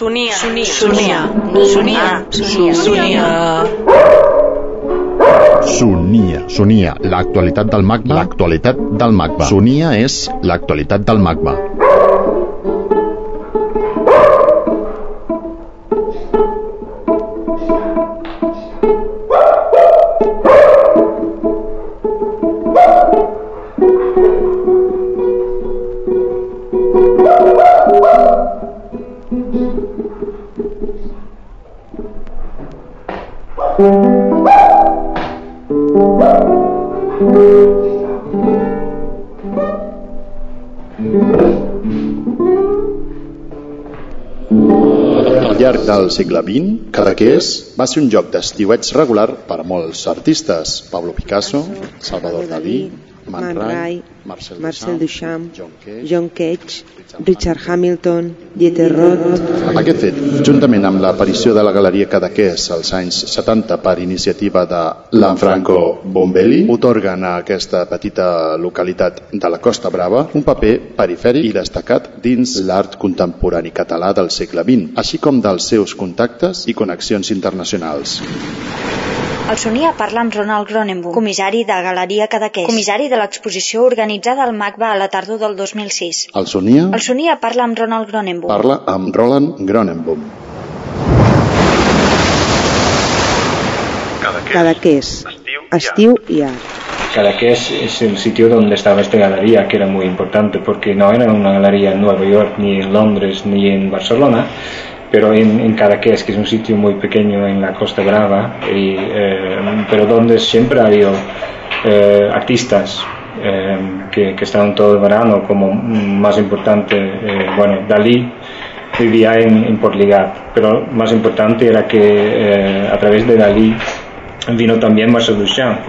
Sonia. Sonia. Sonia. Sonia. Sonia. Sonia. Sonia. Sonia, l'actualitat del MACBA. L'actualitat del MACBA. Sonia és l'actualitat del MACBA. Al llarg del segle XX, Cadaqués va ser un lloc d'estiuets regular per a molts artistes. Pablo Picasso, Salvador Dalí, Man Ray, Marcel, Marcel Duchamp. John Cage, Richard Hamilton, Dieter Roth, Aquest fet, juntament amb l'aparició de la Galeria Cadaqués als anys 70 per iniciativa de Lanfranco Bombelli, otorguen a aquesta petita localitat de la Costa Brava un paper perifèric i destacat dins l'art contemporani català del segle XX, així com dels seus contactes i connexions internacionals. El Sonia parla amb Ronald Cronenboom, comissari de Galeria Cadaqués, comissari de l'exposició organitzada al MACBA a la tardor del 2006. El Sonia El Sonia parla amb Ronald Cronenboom. Parla amb Roland Gronenboom. Cadaqués, estiu y art. Cadaqués es el sitio donde estaba esta galería, que era muy importante porque no era una galería en Nueva York, ni en Londres, ni en Barcelona, pero en, en Cadaqués, que es un sitio muy pequeño en la Costa Brava, y, eh, pero donde siempre ha habido eh, artistas eh, que, que estaban todo el verano, como más importante, eh, bueno, Dalí vivía en, en Portligat, pero más importante era que eh, a través de Dalí vino también Marcel Duchamp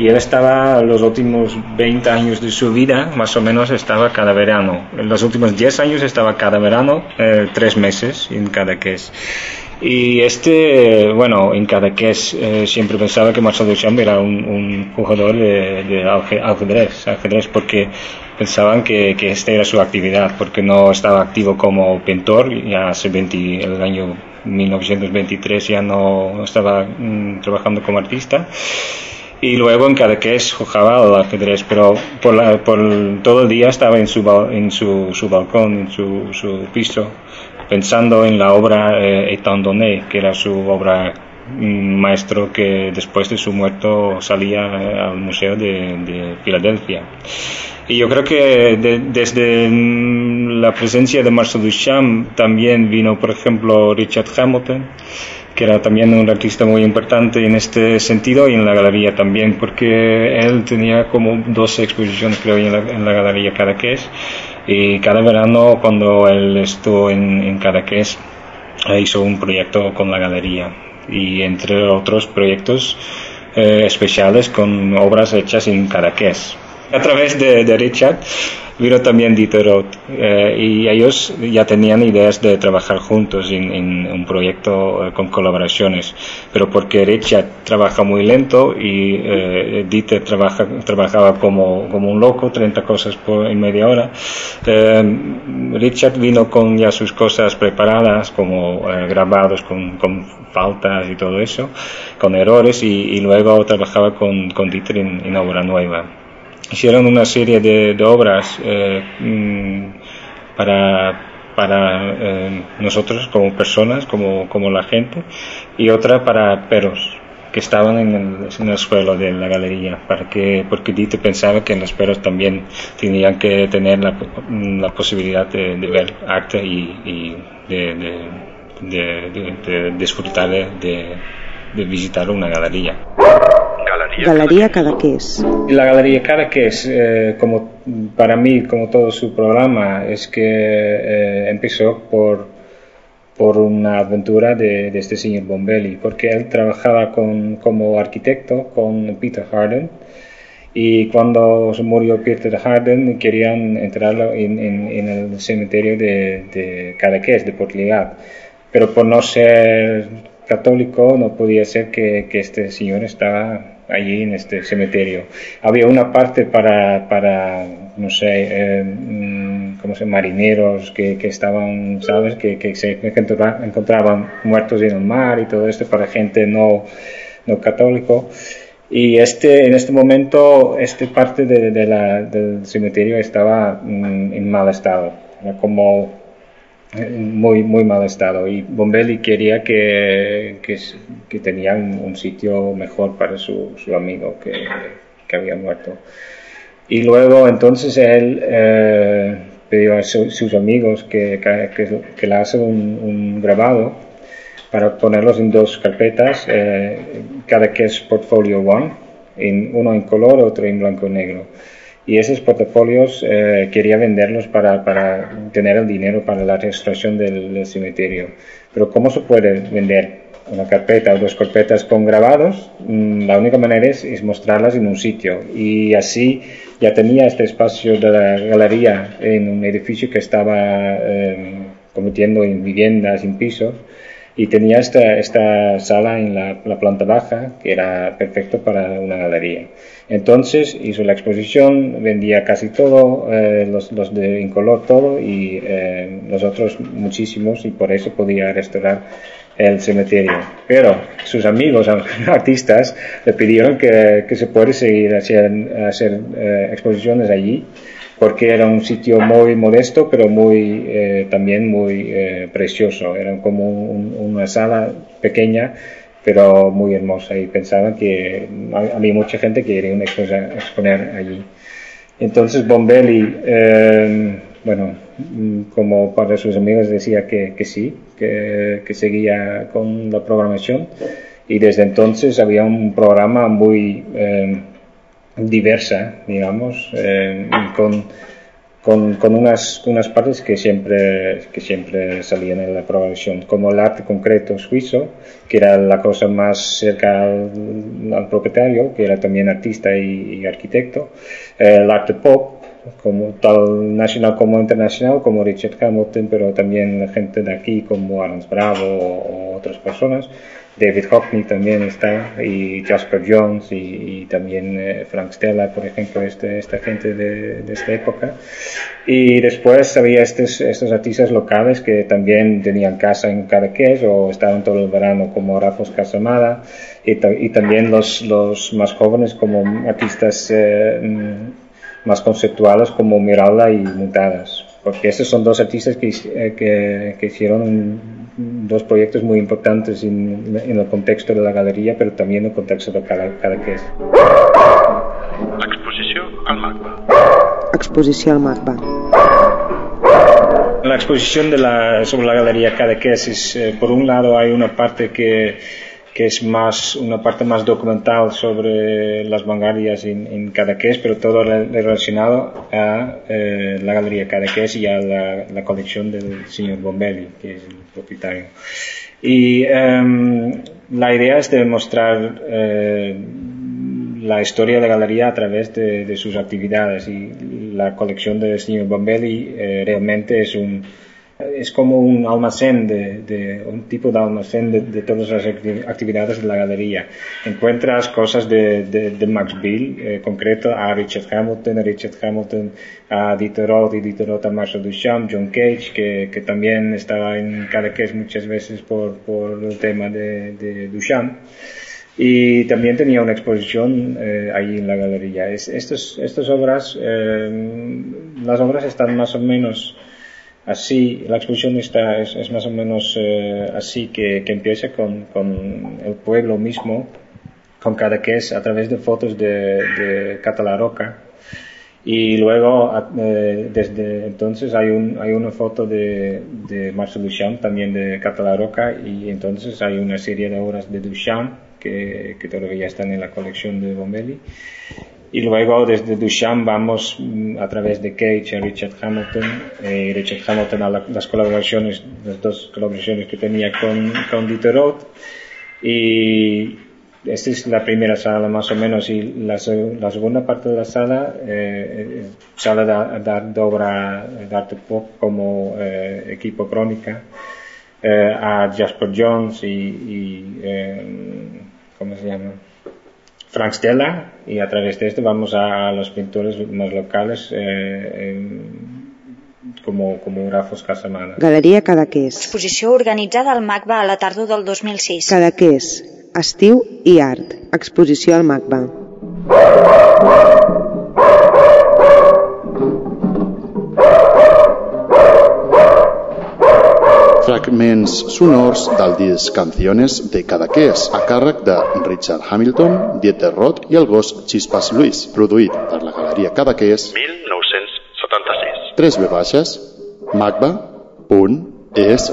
y él estaba los últimos 20 años de su vida, más o menos estaba cada verano. En los últimos 10 años estaba cada verano, eh, tres meses en Cadaqués. Y este, bueno, en Cadaqués eh, siempre pensaba que Marcel Duchamp era un, un jugador de, de ajedrez, ajedrez, porque pensaban que, que esta era su actividad, porque no estaba activo como pintor, ya hace 20, el año 1923 ya no estaba mm, trabajando como artista y luego en Cadaqués jugaba al ajedrez, pero por, la- por todo el día estaba en su, en su, su balcón, en su, su piso, pensando en la obra eh, que era su obra mm, maestro que después de su muerto salía eh, al Museo de, de Filadelfia. Y yo creo que de- desde mm, la presencia de Marcel Duchamp también vino, por ejemplo, Richard Hamilton, que era también un artista muy importante en este sentido y en la galería también, porque él tenía como dos exposiciones, creo, en la, en la galería Cadaqués. Y cada verano, cuando él estuvo en, en Cadaqués, hizo un proyecto con la galería. Y entre otros proyectos eh, especiales con obras hechas en Cadaqués. A través de, de Richard vino también Dieter Roth eh, y ellos ya tenían ideas de trabajar juntos en, un proyecto eh, con colaboraciones, pero porque Richard trabaja muy lento y eh, Dieter trabaja, trabajaba como, como un loco, 30 cosas por, en media hora, eh, Richard vino con ya sus cosas preparadas, como eh, grabados con, con faltas y todo eso, con errores, y, y luego trabajaba con, con Dieter en, en obra nueva hicieron una serie de, de obras eh, mm, para, para eh, nosotros como personas, como, como la gente, y otra para perros que estaban en el, en el suelo de la galería, para que, porque Dieter pensaba que los perros también tenían que tener la, la posibilidad de, ver arte y, y de, de, disfrutar de visitar una galería. Galería Cadaqués. La Galería Cadaqués, eh, como para mí, como todo su programa, es que eh, empezó por, por una aventura de, de este señor Bombelli, porque él trabajaba con, como arquitecto con Peter Harden y cuando se murió Peter Harden querían entrarlo en, en- en el cementerio de, de Cadaqués, de Portligat, pero por no ser católico no podía ser que, que este señor estaba allí en este cementerio. Había una parte para, para no sé, eh, mm, como se marineros que, que, estaban, ¿sabes? Que, que se encontraban muertos en el mar y todo esto para gente no, no católico. Y este, en este momento, esta parte de, de la, del cementerio estaba mm, en mal estado, era como muy, muy mal estado. Y Bombelli quería que, que, que tenía un, sitio mejor para su, su amigo que, que, había muerto. Y luego entonces él eh, pidió a sus amigos que, que, le hace un, un grabado para ponerlos en dos carpetas, eh, cada que es portfolio one, en, uno en color, otro en blanco y negro. Y esos portafolios eh, quería venderlos para, para, tener el dinero para la restauración del, cementerio. Pero ¿cómo se puede vender una carpeta o dos carpetas con grabados? Mm, la única manera es, mostrarlas en un sitio. Y así ya tenía este espacio de la galería en un edificio que estaba eh, convirtiendo en viviendas, en pisos y tenía esta, esta sala en la, planta baja que era perfecto para una galería. Entonces hizo la exposición, vendía casi todo, eh, los, los, de incolor todo y eh, los otros muchísimos y por eso podía restaurar el cementerio. Pero sus amigos artistas le pidieron que, que se puede seguir hacer, hacer eh, exposiciones allí porque era un sitio muy modesto, pero muy eh, también muy eh, precioso. Era como una sala pequeña, pero muy hermosa. Y pensaban que había mucha gente que quería exponer allí. Entonces Bombelli, eh, bueno, como para sus amigos decía que, que sí, que, que, seguía con la programación. Y desde entonces había un programa muy diversa, digamos, eh, con, con, unas, unas partes que siempre, que siempre salían en la programación, como el arte concreto suizo, que era la cosa más cerca al, propietario, que era también artista y, arquitecto, eh, el arte pop, como tal nacional como internacional, como Richard Hamilton, pero también gente de aquí como Arons Bravo o otras personas, David Hockney también está, y Jasper Jones, y, también eh, Frank Stella, por ejemplo, este, esta gente de, de, esta época. Y después había estos, estos artistas locales que también tenían casa en Cadaqués o estaban todo el verano, como Rafos Casamada, y, y también los, los, más jóvenes como artistas eh, más conceptuales como Miralda y Mutadas. Porque estos son dos artistas que, eh, que, que hicieron dos proyectos muy importantes en, en, el contexto de la galería, pero también en el contexto de cada, cada es. Exposición al MACBA. Exposición al MACBA. La exposición de la, sobre la galería Cadaqués es, eh, por un lado, hay una parte que que es más una parte más documental sobre las vanguardias en, en Cadaqués, pero todo relacionado a eh, la Galería Cadaqués y a la, colección del señor Bombelli, que es el propietario. Y em, la idea es demostrar eh, la historia de la galería a través de, sus actividades y la colección del señor Bombelli eh, realmente es un es como un almacén de, un tipo de almacén de, todas las actividades de la galería. Encuentras cosas de, de, Max Bill, eh, concreto a Richard Hamilton, a Richard Hamilton, a Diderot y Diderot a Marcel Duchamp, John Cage, que, que también estaba en Cadaqués muchas veces por, por el tema de, Duchamp. Y también tenía una exposición eh, ahí en la galería. Es, estos, estas obras, eh, las obras están más o menos así, la exposición está, es, más o menos eh, así, que, que empieza con, con, el pueblo mismo, con cada que es a través de fotos de, de Catalaroca. Y luego, eh, desde entonces, hay, un, hay una foto de, de Marcel Duchamp, también de Catalaroca, y entonces hay una serie de obras de Duchamp que, que todavía están en la colección de Bombelli. Y luego desde Duchamp vamos mm, a través de Cage a Richard Hamilton, eh, Richard Hamilton a las colaboraciones, las dos colaboraciones que tenía con, con Diderot. Y esta es la primera sala más o menos y la, la segunda parte de la sala, eh, eh sala de, de, obra de arte pop como eh, equipo crónica, eh, a Jasper Jones y, y eh, ¿cómo se llama? Frank Stella y a través de esto vamos a, los pintores más locales, eh, como, como una fosca setmana. Galeria Cadaqués. Exposició organitzada al MACBA a la tardor del 2006. Cadaqués. Estiu i art. Exposició al MACBA. Fragments sonors del disc Canciones de Cadaqués, a càrrec de Richard Hamilton, Dieter Roth i el gos Chispas Luis, produït per la Galeria Cadaqués 1976. 3 v baixes, magba.es.